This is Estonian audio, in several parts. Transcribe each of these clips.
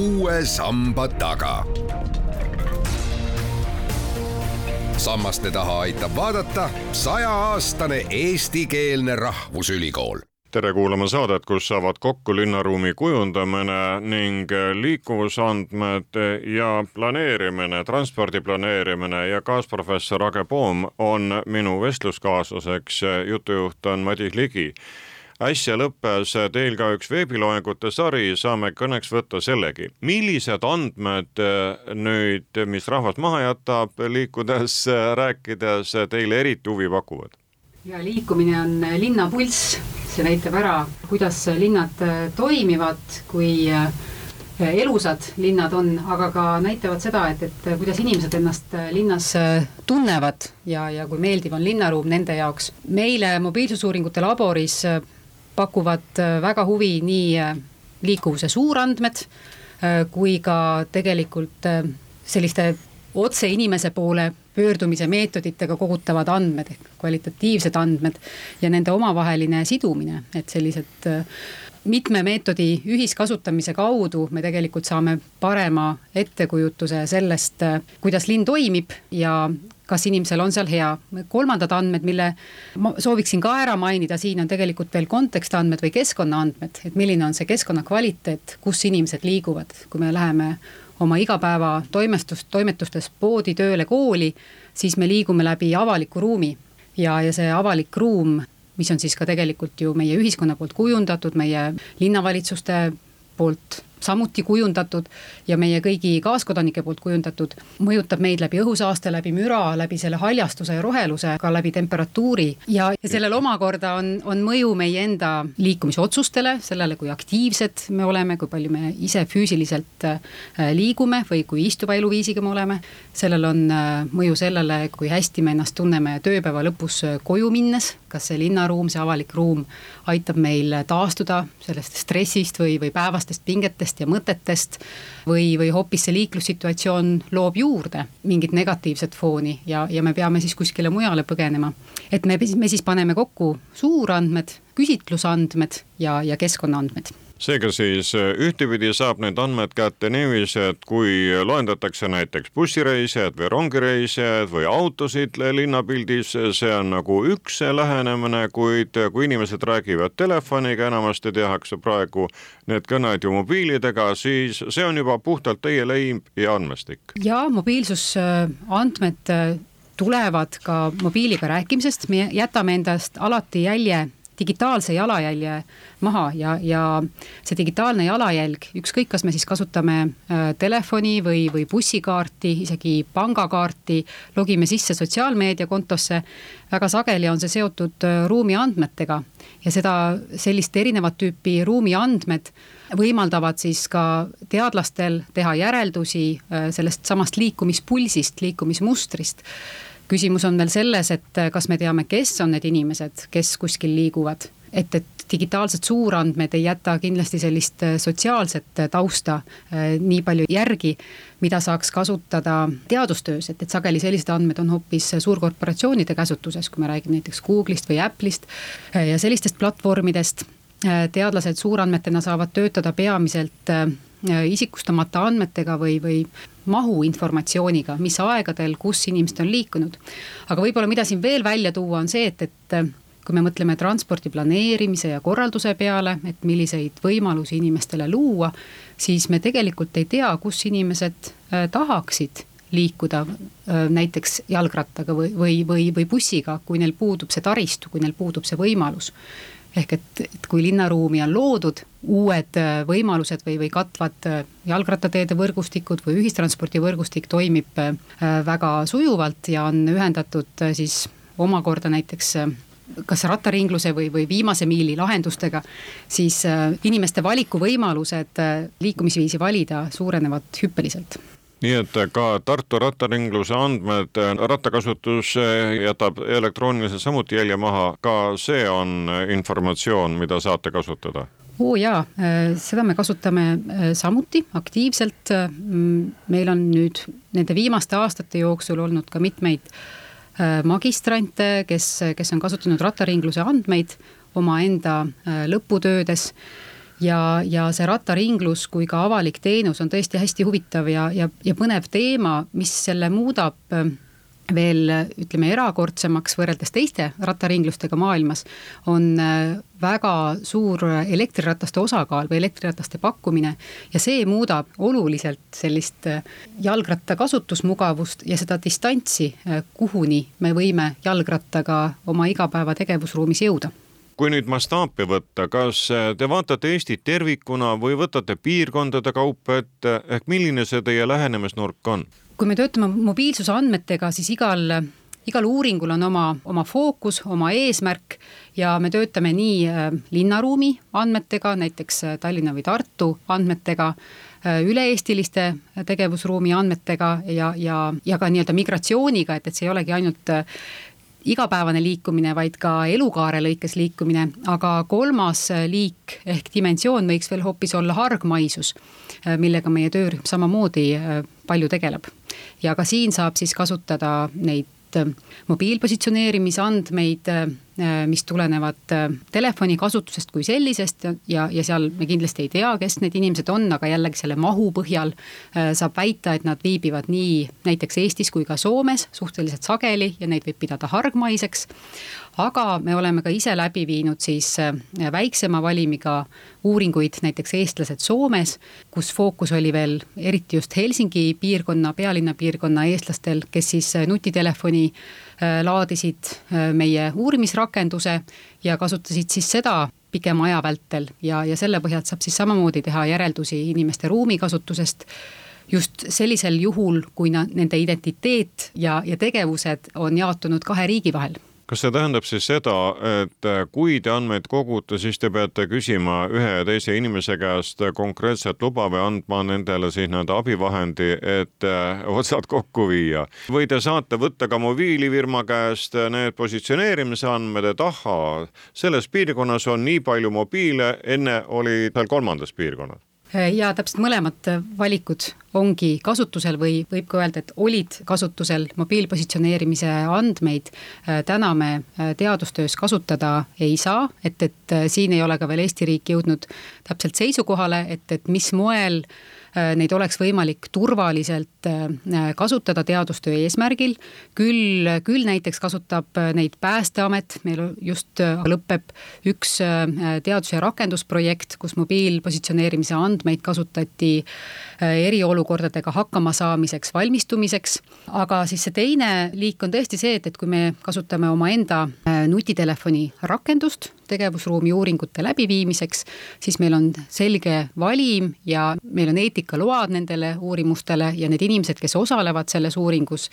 uue samba taga. sammaste taha aitab vaadata sajaaastane eestikeelne rahvusülikool. Tere kuulama saadet, kus saavad kokku linnaruumi kujundamine ning liikuvusandmed ja planeerimine, transpordi planeerimine ja kaasprofessor Age Poom on minu vestluskaaslaseks, jutujuht on Madis Ligi äsja lõppes teil ka üks veebiloengute sari, saame kõneks võtta sellegi. millised andmed nüüd, mis rahvast maha jätab, liikudes, rääkides, teile eriti huvi pakuvad? ja liikumine on linna pulss see näitab ära, kuidas linnad toimivad, kui elusad linnad on, aga ka näitavad seda, et, et kuidas inimesed ennast linnas tunnevad ja, ja kui meeldiv on linnaruum nende jaoks. meile mobiilsusuuringute laboris pakuvad väga huvi nii liikuvuse suurandmed kui ka tegelikult selliste otse inimese poole pöördumise meetoditega kogutavad andmed ehk kvalitatiivsed andmed ja nende omavaheline sidumine, et sellised äh, mitme meetodi ühiskasutamise kaudu me tegelikult saame parema ettekujutuse sellest, äh, kuidas linn toimib ja kas inimesel on seal hea. kolmandad andmed, mille ma sooviksin ka ära mainida, siin on tegelikult veel kontekstandmed või keskkonnaandmed, et milline on see keskkonna kvaliteet, kus inimesed liiguvad, kui me läheme oma igapäeva toimestust, toimetustes poodi, tööle, kooli, siis me liigume läbi avaliku ruumi. ja, ja see avalik ruum, mis on siis ka tegelikult ju meie ühiskonna poolt kujundatud, meie linnavalitsuste poolt samuti kujundatud ja meie kõigi kaaskodanike poolt kujundatud, mõjutab meid läbi õhusaaste, läbi müra, läbi selle haljastuse ja roheluse, ka läbi temperatuuri. ja, ja sellel omakorda on, on mõju meie enda liikumisotsustele, sellele, kui aktiivsed me oleme, kui palju me ise füüsiliselt äh, liigume või kui istuva eluviisiga me oleme. sellel on äh, mõju sellele, kui hästi me ennast tunneme tööpäeva lõpus äh, koju minnes, kas see linnaruum, see avalik ruum aitab meil taastuda sellest stressist või, või päevastest pingetest ja mõtetest või, või hoopis see liiklussituatsioon loob juurde mingit negatiivset fooni ja, ja me peame siis kuskile mujale põgenema. et me, me siis paneme kokku suurandmed, küsitlusandmed ja, ja keskkonnaandmed seega siis äh, ühtepidi saab need andmed kätte niiviisi, et kui loendatakse näiteks bussireisijaid või rongireisijaid või autosid linnapildis, see on nagu üks lähenemine, kuid kui inimesed räägivad telefoniga, enamasti tehakse praegu need kõned ju mobiilidega, siis see on juba puhtalt teie leib ja andmestik. ja mobiilsusandmed äh, tulevad ka mobiiliga rääkimisest, me jätame endast alati jälje digitaalse jalajälje maha ja, ja see digitaalne jalajälg, ükskõik, kas me siis kasutame äh, telefoni või, või bussikaarti, isegi pangakaarti, logime sisse sotsiaalmeediakontosse, väga sageli on see seotud äh, ruumiandmetega. Ja seda, sellist erinevat tüüpi ruumiandmed võimaldavad siis ka teadlastel teha järeldusi äh, sellest samast liikumispulsist, liikumismustrist küsimus on veel selles, et äh, kas me teame, kes on need inimesed, kes kuskil liiguvad. et, et digitaalsed suurandmed ei jäta kindlasti sellist äh, sotsiaalset äh, tausta nii palju järgi, mida saaks kasutada teadustöös, et, et sageli sellised andmed on hoopis suurkorporatsioonide käsutuses, kui me räägime näiteks Google'ist või Apple'ist ja sellistest platvormidest teadlased suurandmetena saavad töötada peamiselt isikustamata andmetega või, või mahuinformatsiooniga, mis aegadel, kus inimesed on liikunud. aga võib-olla, mida siin veel välja tuua, on see, et, et kui me mõtleme transpordi planeerimise ja korralduse peale, et milliseid võimalusi inimestele luua, siis me tegelikult ei tea, kus inimesed äh, tahaksid liikuda äh, näiteks jalgrattaga või, või, või, või bussiga, kui neil puudub see taristu, kui neil puudub see võimalus ehk et, et kui linnaruumi on loodud uued äh, võimalused või, või katvad äh, jalgrattateede võrgustikud või ühistranspordivõrgustik toimib äh, väga sujuvalt ja on ühendatud siis omakorda näiteks kas rattaringluse või, või viimase miili lahendustega, siis inimeste valikuvõimalused liikumisviisi valida suurenevad hüppeliselt nii et ka Tartu rattaringluse andmed, rattakasutus jätab elektrooniliselt samuti jälje maha, ka see on informatsioon, mida saate kasutada? oo jaa, seda me kasutame samuti aktiivselt. Mm, meil on nüüd nende viimaste aastate jooksul olnud ka mitmeid magistrante, kes, kes on kasutanud rattaringluse andmeid omaenda lõputöödes ja, ja see rattaringlus kui ka avalik teenus on tõesti hästi huvitav ja, ja, ja põnev teema, mis selle muudab veel ütleme erakordsemaks võrreldes teiste rattaringlustega maailmas, on äh, väga suur elektrirataste osakaal või elektrirataste pakkumine. ja see muudab oluliselt sellist äh, jalgratta kasutusmugavust ja seda distantsi, äh, kuhuni me võime jalgrattaga oma igapäeva tegevusruumis jõuda kui nüüd mastaapi võtta, kas te vaatate Eestit tervikuna või võtate piirkondade kaupa ette, ehk milline see teie lähenemisnurk on? kui me töötame mobiilsuse andmetega, siis igal igal uuringul on oma, oma fookus, oma eesmärk ja me töötame nii äh, linnaruumi andmetega, näiteks äh, Tallinna või Tartu andmetega, äh, üle-eestiliste tegevusruumi andmetega ja, ja, ja ka nii-öelda migratsiooniga, et, et see ei olegi ainult igapäevane liikumine, vaid ka elukaare lõikes liikumine, aga kolmas liik ehk dimensioon võiks veel hoopis olla hargmaisus, millega meie töörühm samamoodi palju tegeleb. ja ka siin saab siis kasutada neid mobiilpositsioneerimise andmeid Äh, mis tulenevad äh, telefoni kasutusest kui sellisest ja, ja seal me kindlasti ei tea, kes need inimesed on, aga jällegi selle mahu põhjal äh, saab väita, et nad viibivad nii näiteks Eestis kui ka Soomes suhteliselt sageli ja neid võib pidada hargmaiseks. aga me oleme ka ise läbi viinud siis väiksema valimiga uuringuid, näiteks eestlased Soomes, kus fookus oli veel eriti just Helsingi piirkonna, pealinna piirkonna eestlastel, kes siis nutitelefoni Äh, laadisid äh, meie uurimisrakenduse ja kasutasid siis seda pikema aja vältel. Ja, ja selle põhjalt saab siis samamoodi teha järeldusi inimeste ruumikasutusest just sellisel juhul, kui nad, nende identiteet ja, ja tegevused on jaotunud kahe riigi vahel kas see tähendab siis seda, et kui te andmeid kogute, siis te peate küsima ühe ja teise inimese käest konkreetset luba või andma nendele siis nii-öelda abivahendi, et äh, otsad kokku viia? või te saate võtta ka mobiilifirma käest need positsioneerimise andmed, et ahhaa, selles piirkonnas on nii palju mobiile, enne oli seal kolmandas piirkonnas? Ja täpselt mõlemad valikud ongi kasutusel või võib ka öelda, et olid kasutusel mobiilpositsioneerimise andmeid. täna me teadustöös kasutada ei saa, et, et siin ei ole ka veel Eesti riik jõudnud täpselt seisukohale, et, et mis moel äh, Äh, neid oleks võimalik turvaliselt äh, kasutada teadustöö eesmärgil. küll, küll näiteks kasutab äh, neid Päästeamet, meil just lõpeb üks teadus- ja rakendusprojekt, kus mobiilpositsioneerimise andmeid kasutati eriolukordadega hakkama saamiseks, valmistumiseks. aga siis see teine liik on tõesti see, et, et kui me kasutame omaenda nutitelefoni rakendust tegevusruumi uuringute läbiviimiseks, siis meil on selge valim ja meil on eetikaload nendele uurimustele ja need inimesed, kes osalevad selles uuringus,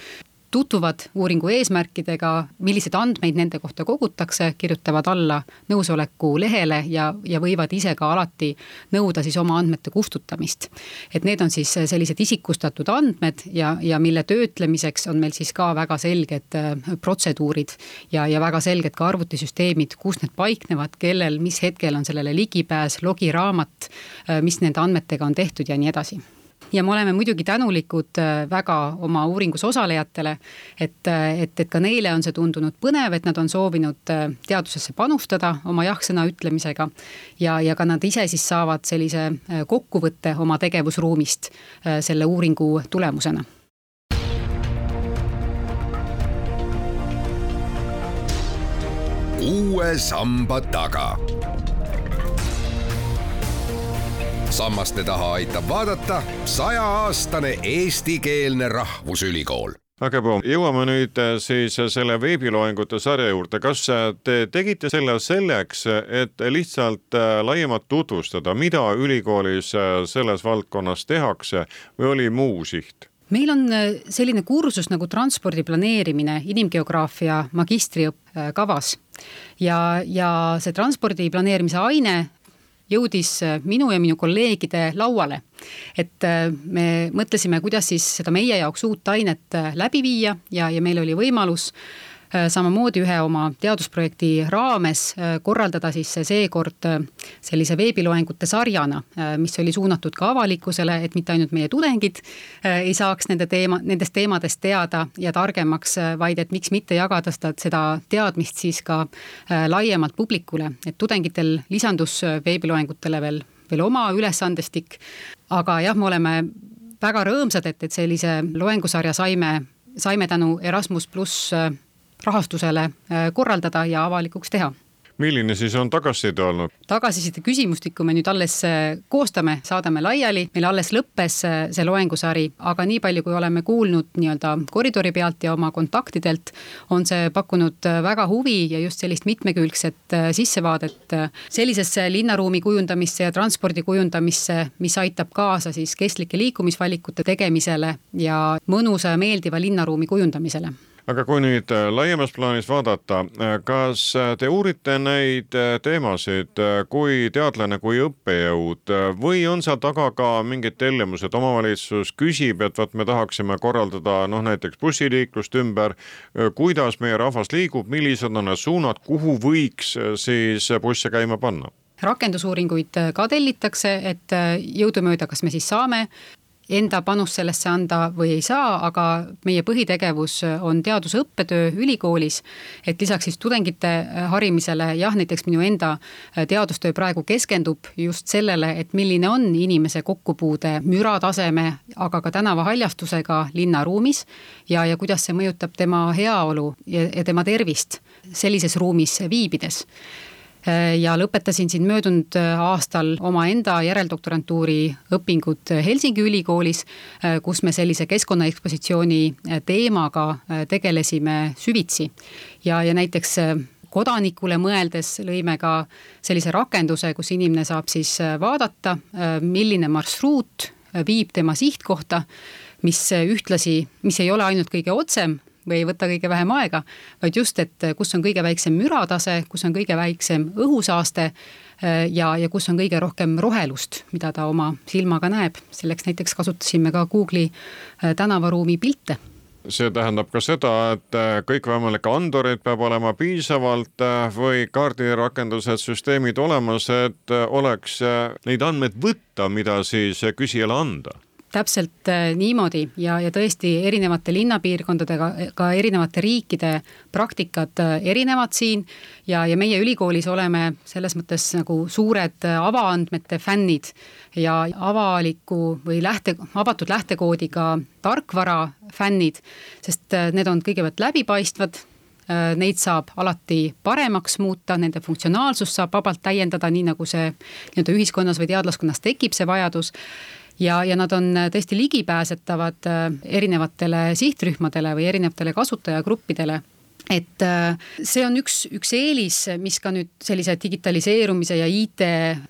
tutvuvad uuringu eesmärkidega, milliseid andmeid nende kohta kogutakse, kirjutavad alla nõusoleku lehele ja, ja võivad ise ka alati nõuda siis oma andmete kustutamist. et need on siis sellised isikustatud andmed ja, ja mille töötlemiseks on meil siis ka väga selged äh, protseduurid ja, ja väga selged ka arvutisüsteemid, kus need paiknevad, kellel, mis hetkel on sellele ligipääs, logiraamat, äh, mis nende andmetega on tehtud ja nii edasi ja me oleme muidugi tänulikud äh, väga oma uuringus osalejatele, et, äh, et, et ka neile on see tundunud põnev, et nad on soovinud äh, teadusesse panustada oma jah-sõna ütlemisega. ja, ja ka nad ise siis saavad sellise kokkuvõtte oma tegevusruumist selle uuringu tulemusena uue samba taga sammaste taha aitab vaadata sajaaastane eestikeelne rahvusülikool. Väga hea, jõuame nüüd äh, siis selle veebiloengute sarja juurde, kas äh, te tegite selle selleks, et lihtsalt äh, laiemalt tutvustada, mida ülikoolis selles valdkonnas tehakse või oli muu siht? meil on selline kursus nagu transpordi planeerimine inimgeograafia magistriõppekavas ja, ja see transpordi planeerimise aine jõudis äh, minu ja minu kolleegide lauale. et äh, me mõtlesime, kuidas siis seda meie jaoks uut ainet äh, läbi viia ja, ja meil oli võimalus Äh, samamoodi ühe oma teadusprojekti raames äh, korraldada siis seekord äh, sellise veebiloengute sarjana, mis oli suunatud ka avalikkusele, et mitte ainult meie tudengid ei saaks nende teema, nendest teemadest teada ja targemaks, vaid et miks mitte jagada seda, seda teadmist siis ka laiemalt publikule, et tudengitel lisandus veebiloengutele veel veel oma ülesandestik. aga jah, me oleme väga rõõmsad, et, et sellise loengusarja saime, saime tänu Erasmus pluss rahastusele korraldada ja avalikuks teha. Milline siis on tagasiside olnud? tagasiside küsimustikku me nüüd alles äh, koostame, saadame laiali, meil alles lõppes äh, see loengusari, aga nii palju, kui oleme kuulnud nii-öelda koridori pealt ja oma kontaktidelt, on see pakkunud äh, väga huvi ja just sellist mitmekülgset sissevaadet sellisesse linnaruumi kujundamisse ja transpordi kujundamisse, mis aitab kaasa siis kestlike liikumisvalikute tegemisele ja mõnusa ja meeldiva linnaruumi kujundamisele aga kui nüüd äh, laiemas plaanis vaadata, äh, kas äh, te uurite neid teemasid kui teadlane, kui õppejõud või on seal taga ka mingid tellimused, omavalitsus küsib, et vot me tahaksime korraldada noh, näiteks bussiliiklust ümber, kuidas meie rahvas liigub, millised on need suunad, kuhu võiks siis busse käima panna? rakendusuuringuid ka tellitakse, et jõudumööda, kas me siis saame enda panust sellesse anda või ei saa, aga meie põhitegevus on teadus- ja õppetöö ülikoolis. et lisaks siis tudengite äh, harimisele, jah, näiteks minu enda äh, teadustöö praegu keskendub just sellele, et milline on inimese kokkupuude mürataseme, aga ka tänavahaljastusega linnaruumis. ja, ja kuidas see mõjutab tema heaolu ja, ja tema tervist sellises ruumis viibides ja lõpetasin siin möödunud äh, aastal omaenda järeldoktorantuuri õpingud Helsingi ülikoolis, äh, kus me sellise keskkonnaekspositsiooni teemaga tegelesime süvitsi. ja, ja näiteks kodanikule mõeldes lõime ka sellise rakenduse, kus inimene saab siis vaadata, milline marsruut viib tema sihtkohta, mis ühtlasi, mis ei ole ainult kõige otsem, või ei võta kõige vähem aega, vaid just, et kus on kõige väiksem müratase, kus on kõige väiksem õhusaaste äh, ja, ja kus on kõige rohkem rohelust, mida ta oma silmaga näeb. selleks näiteks kasutasime ka Google'i äh, tänavaruumi pilte see tähendab ka seda, et kõikvõimalikke andureid peab olema piisavalt või kaardirakendused, süsteemid olemas, et oleks neid andmeid võtta, mida siis küsijale anda täpselt äh, niimoodi. Ja, ja tõesti erinevate linnapiirkondadega, ka erinevate riikide praktikad äh, erinevad siin. ja, ja meie ülikoolis oleme selles mõttes nagu suured äh, avaandmete fännid. Ja avaliku või lähte, avatud lähtekoodiga tarkvara fännid, sest need on kõigepealt läbipaistvad. Neid saab alati paremaks muuta, nende funktsionaalsust saab vabalt täiendada, nii nagu see nii-öelda ühiskonnas või teadlaskonnas tekib see vajadus ja, ja nad on äh, tõesti ligipääsetavad äh, erinevatele sihtrühmadele või erinevatele kasutajagruppidele. Et äh, see on üks, üks eelis, mis ka nüüd sellise digitaliseerumise ja IT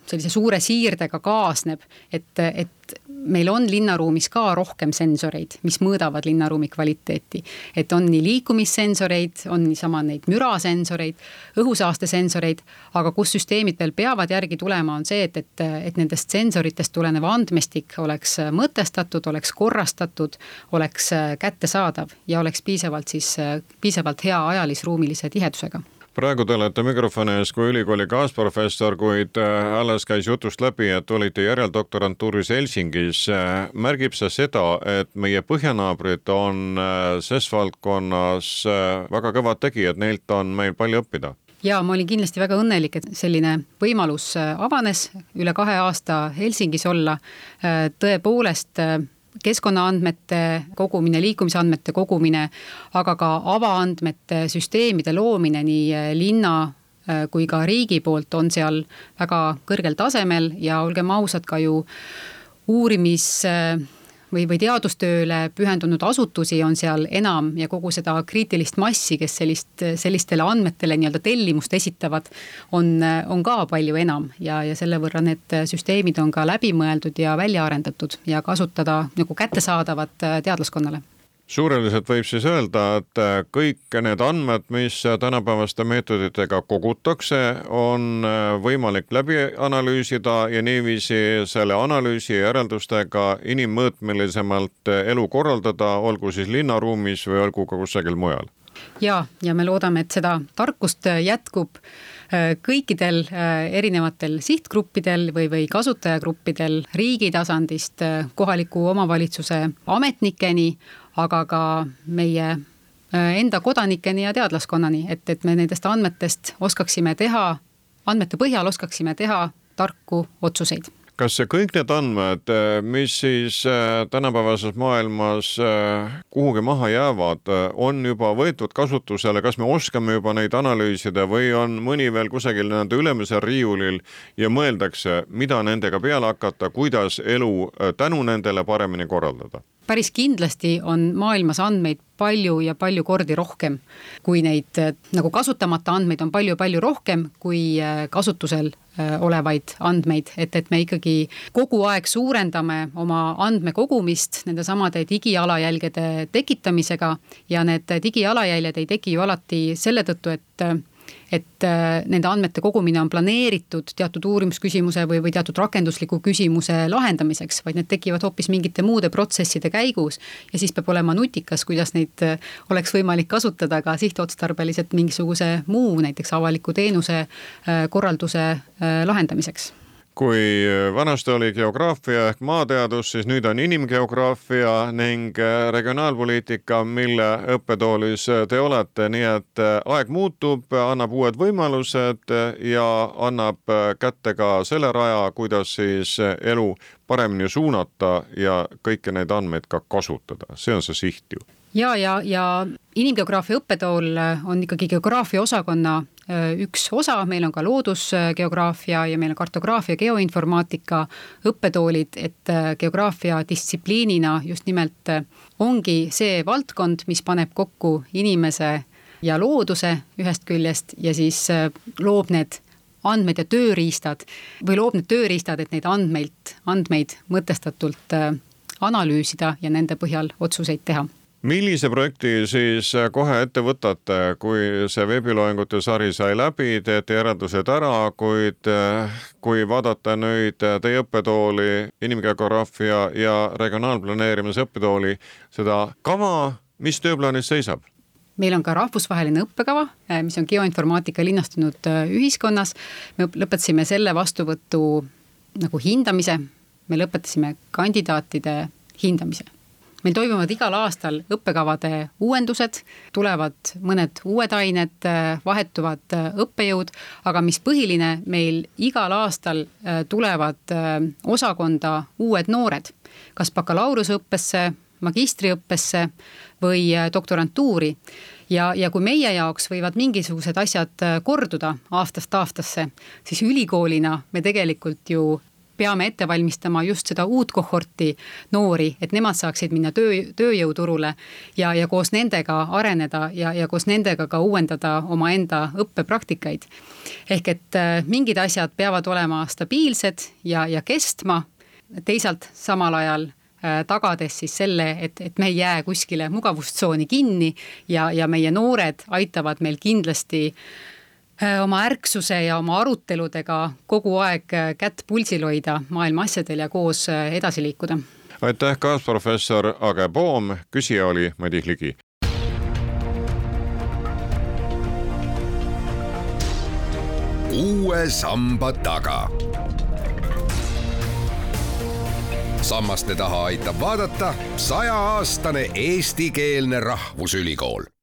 sellise suure siirdega kaasneb, et, et meil on linnaruumis ka rohkem sensoreid, mis mõõdavad linnaruumi kvaliteeti. et on nii liikumissensoreid, on niisama neid mürasensoreid, õhusaastesensoreid, aga kus süsteemid veel peavad järgi tulema, on see, et, et, et nendest sensoritest tulenev andmestik oleks mõtestatud, oleks korrastatud, oleks kättesaadav ja oleks piisavalt siis, piisavalt hea ajalisruumilise tihedusega praegu te olete mikrofoni ees kui ülikooli kaasprofessor, kuid äh, alles käis jutust läbi, et olite järeldoktorantuuris Helsingis. Äh, märgib see seda, et meie põhjanaabrid on äh, ses valdkonnas väga kõvad tegijad, neilt on meil palju õppida? ja ma olin kindlasti väga õnnelik, et selline võimalus avanes üle kahe aasta Helsingis olla. tõepoolest keskkonnaandmete kogumine, liikumisandmete kogumine, aga ka avaandmete süsteemide loomine nii äh, linna äh, kui ka riigi poolt on seal väga kõrgel tasemel ja olgem ausad, ka ju uurimis äh, või, või teadustööle pühendunud asutusi on seal enam ja kogu seda kriitilist massi, kes sellist, sellistele andmetele nii-öelda tellimust esitavad, on, on ka palju enam. Ja, ja selle võrra need süsteemid on ka läbimõeldud ja välja arendatud ja kasutada nagu kättesaadavad teadlaskonnale suureliselt võib siis öelda, et äh, kõik need andmed, mis tänapäevaste meetoditega kogutakse, on äh, võimalik läbi analüüsida ja niiviisi selle analüüsi järeldustega inimmõõtmelisemalt äh, elu korraldada, olgu siis linnaruumis või olgu ka kusagil mujal. ja, ja me loodame, et seda tarkust jätkub kõikidel erinevatel sihtgruppidel või, või kasutajagruppidel riigi tasandist kohaliku omavalitsuse ametnikeni aga ka meie äh, enda kodanikeni ja teadlaskonnani, et, et me nendest andmetest oskaksime teha, andmete põhjal oskaksime teha tarku otsuseid kas kõik need andmed, mis siis äh, tänapäevases maailmas äh, kuhugi maha jäävad, on juba võetud kasutusele, kas me oskame juba neid analüüsida või on mõni veel kusagil nende ülemisel riiulil ja mõeldakse, mida nendega peale hakata, kuidas elu äh, tänu nendele paremini korraldada? Päris kindlasti on maailmas andmeid palju ja palju kordi rohkem, kui neid nagu kasutamata andmeid on palju-palju rohkem kui äh, kasutusel äh, olevaid andmeid, et, et me ikkagi kogu aeg suurendame oma andmekogumist nendesamade digijalajälgede tekitamisega ja need digijalajäljed ei teki ju alati selle tõttu, et et äh, nende andmete kogumine on planeeritud teatud uurimusküsimuse või, või teatud rakendusliku küsimuse lahendamiseks, vaid need tekivad hoopis mingite muude protsesside käigus. ja siis peab olema nutikas, kuidas neid äh, oleks võimalik kasutada ka sihtotstarbeliselt mingisuguse muu, näiteks avaliku teenuse äh, korralduse lahendamiseks kui vanasti oli geograafia ehk maateadus, siis nüüd on inimgeograafia ning äh, regionaalpoliitika, mille õppetoolis te olete, nii et äh, aeg muutub, annab uued võimalused ja annab äh, kätte ka selle raja, kuidas siis elu paremini suunata ja kõiki neid andmeid ka kasutada, see on see siht ju. Ja, ja, ja inimgeograafia õppetool on ikkagi geograafia osakonna äh, üks osa, meil on ka loodusgeograafia ja meil on kartograafia, geoinformaatika õppetoolid, et äh, geograafia distsipliinina just nimelt äh, ongi see valdkond, mis paneb kokku inimese ja looduse ühest küljest ja siis loob need andmed ja tööriistad või loob need tööriistad, et neid andmeid, andmeid mõtestatult analüüsida ja nende põhjal otsuseid teha millise projekti siis äh, kohe ette võtate, kui see veebiloengute sari sai läbi, teete järeldused ära, kuid äh, kui vaadata nüüd äh, teie õppetooli, inimgeograafia ja regionaalplaneerimise õppetooli, seda kava, mis tööplaanis seisab? meil on ka rahvusvaheline õppekava, mis on geoinformaatika linnastunud ühiskonnas. me lõpetasime selle vastuvõtu nagu hindamise, me lõpetasime kandidaatide hindamise meil toimuvad igal aastal õppekavade uuendused, tulevad mõned uued ained, vahetuvad õppejõud, aga mis põhiline, meil igal aastal äh, tulevad äh, osakonda uued noored, kas bakalaureuseõppesse, magistriõppesse või äh, doktorantuuri. Ja, ja kui meie jaoks võivad mingisugused asjad korduda aastast aastasse, siis ülikoolina me tegelikult ju peame ette valmistama just seda uut kohorti noori, et nemad saaksid minna töö, tööjõuturule ja, ja koos nendega areneda ja, ja koos nendega ka uuendada omaenda õppepraktikaid. ehk et äh, mingid asjad peavad olema stabiilsed ja, ja kestma, teisalt samal ajal äh, tagades siis selle, et, et me ei jää kuskile mugavustsooni kinni ja, ja meie noored aitavad meil kindlasti äh, oma ärksuse ja oma aruteludega kogu aeg äh, kätt pulsil hoida maailma asjadel ja koos äh, edasi liikuda. aitäh, kaasprofessor Age Poom, küsija oli Madis Ligi. uue samba taga. sammaste taha aitab vaadata sajaaastane eestikeelne rahvusülikool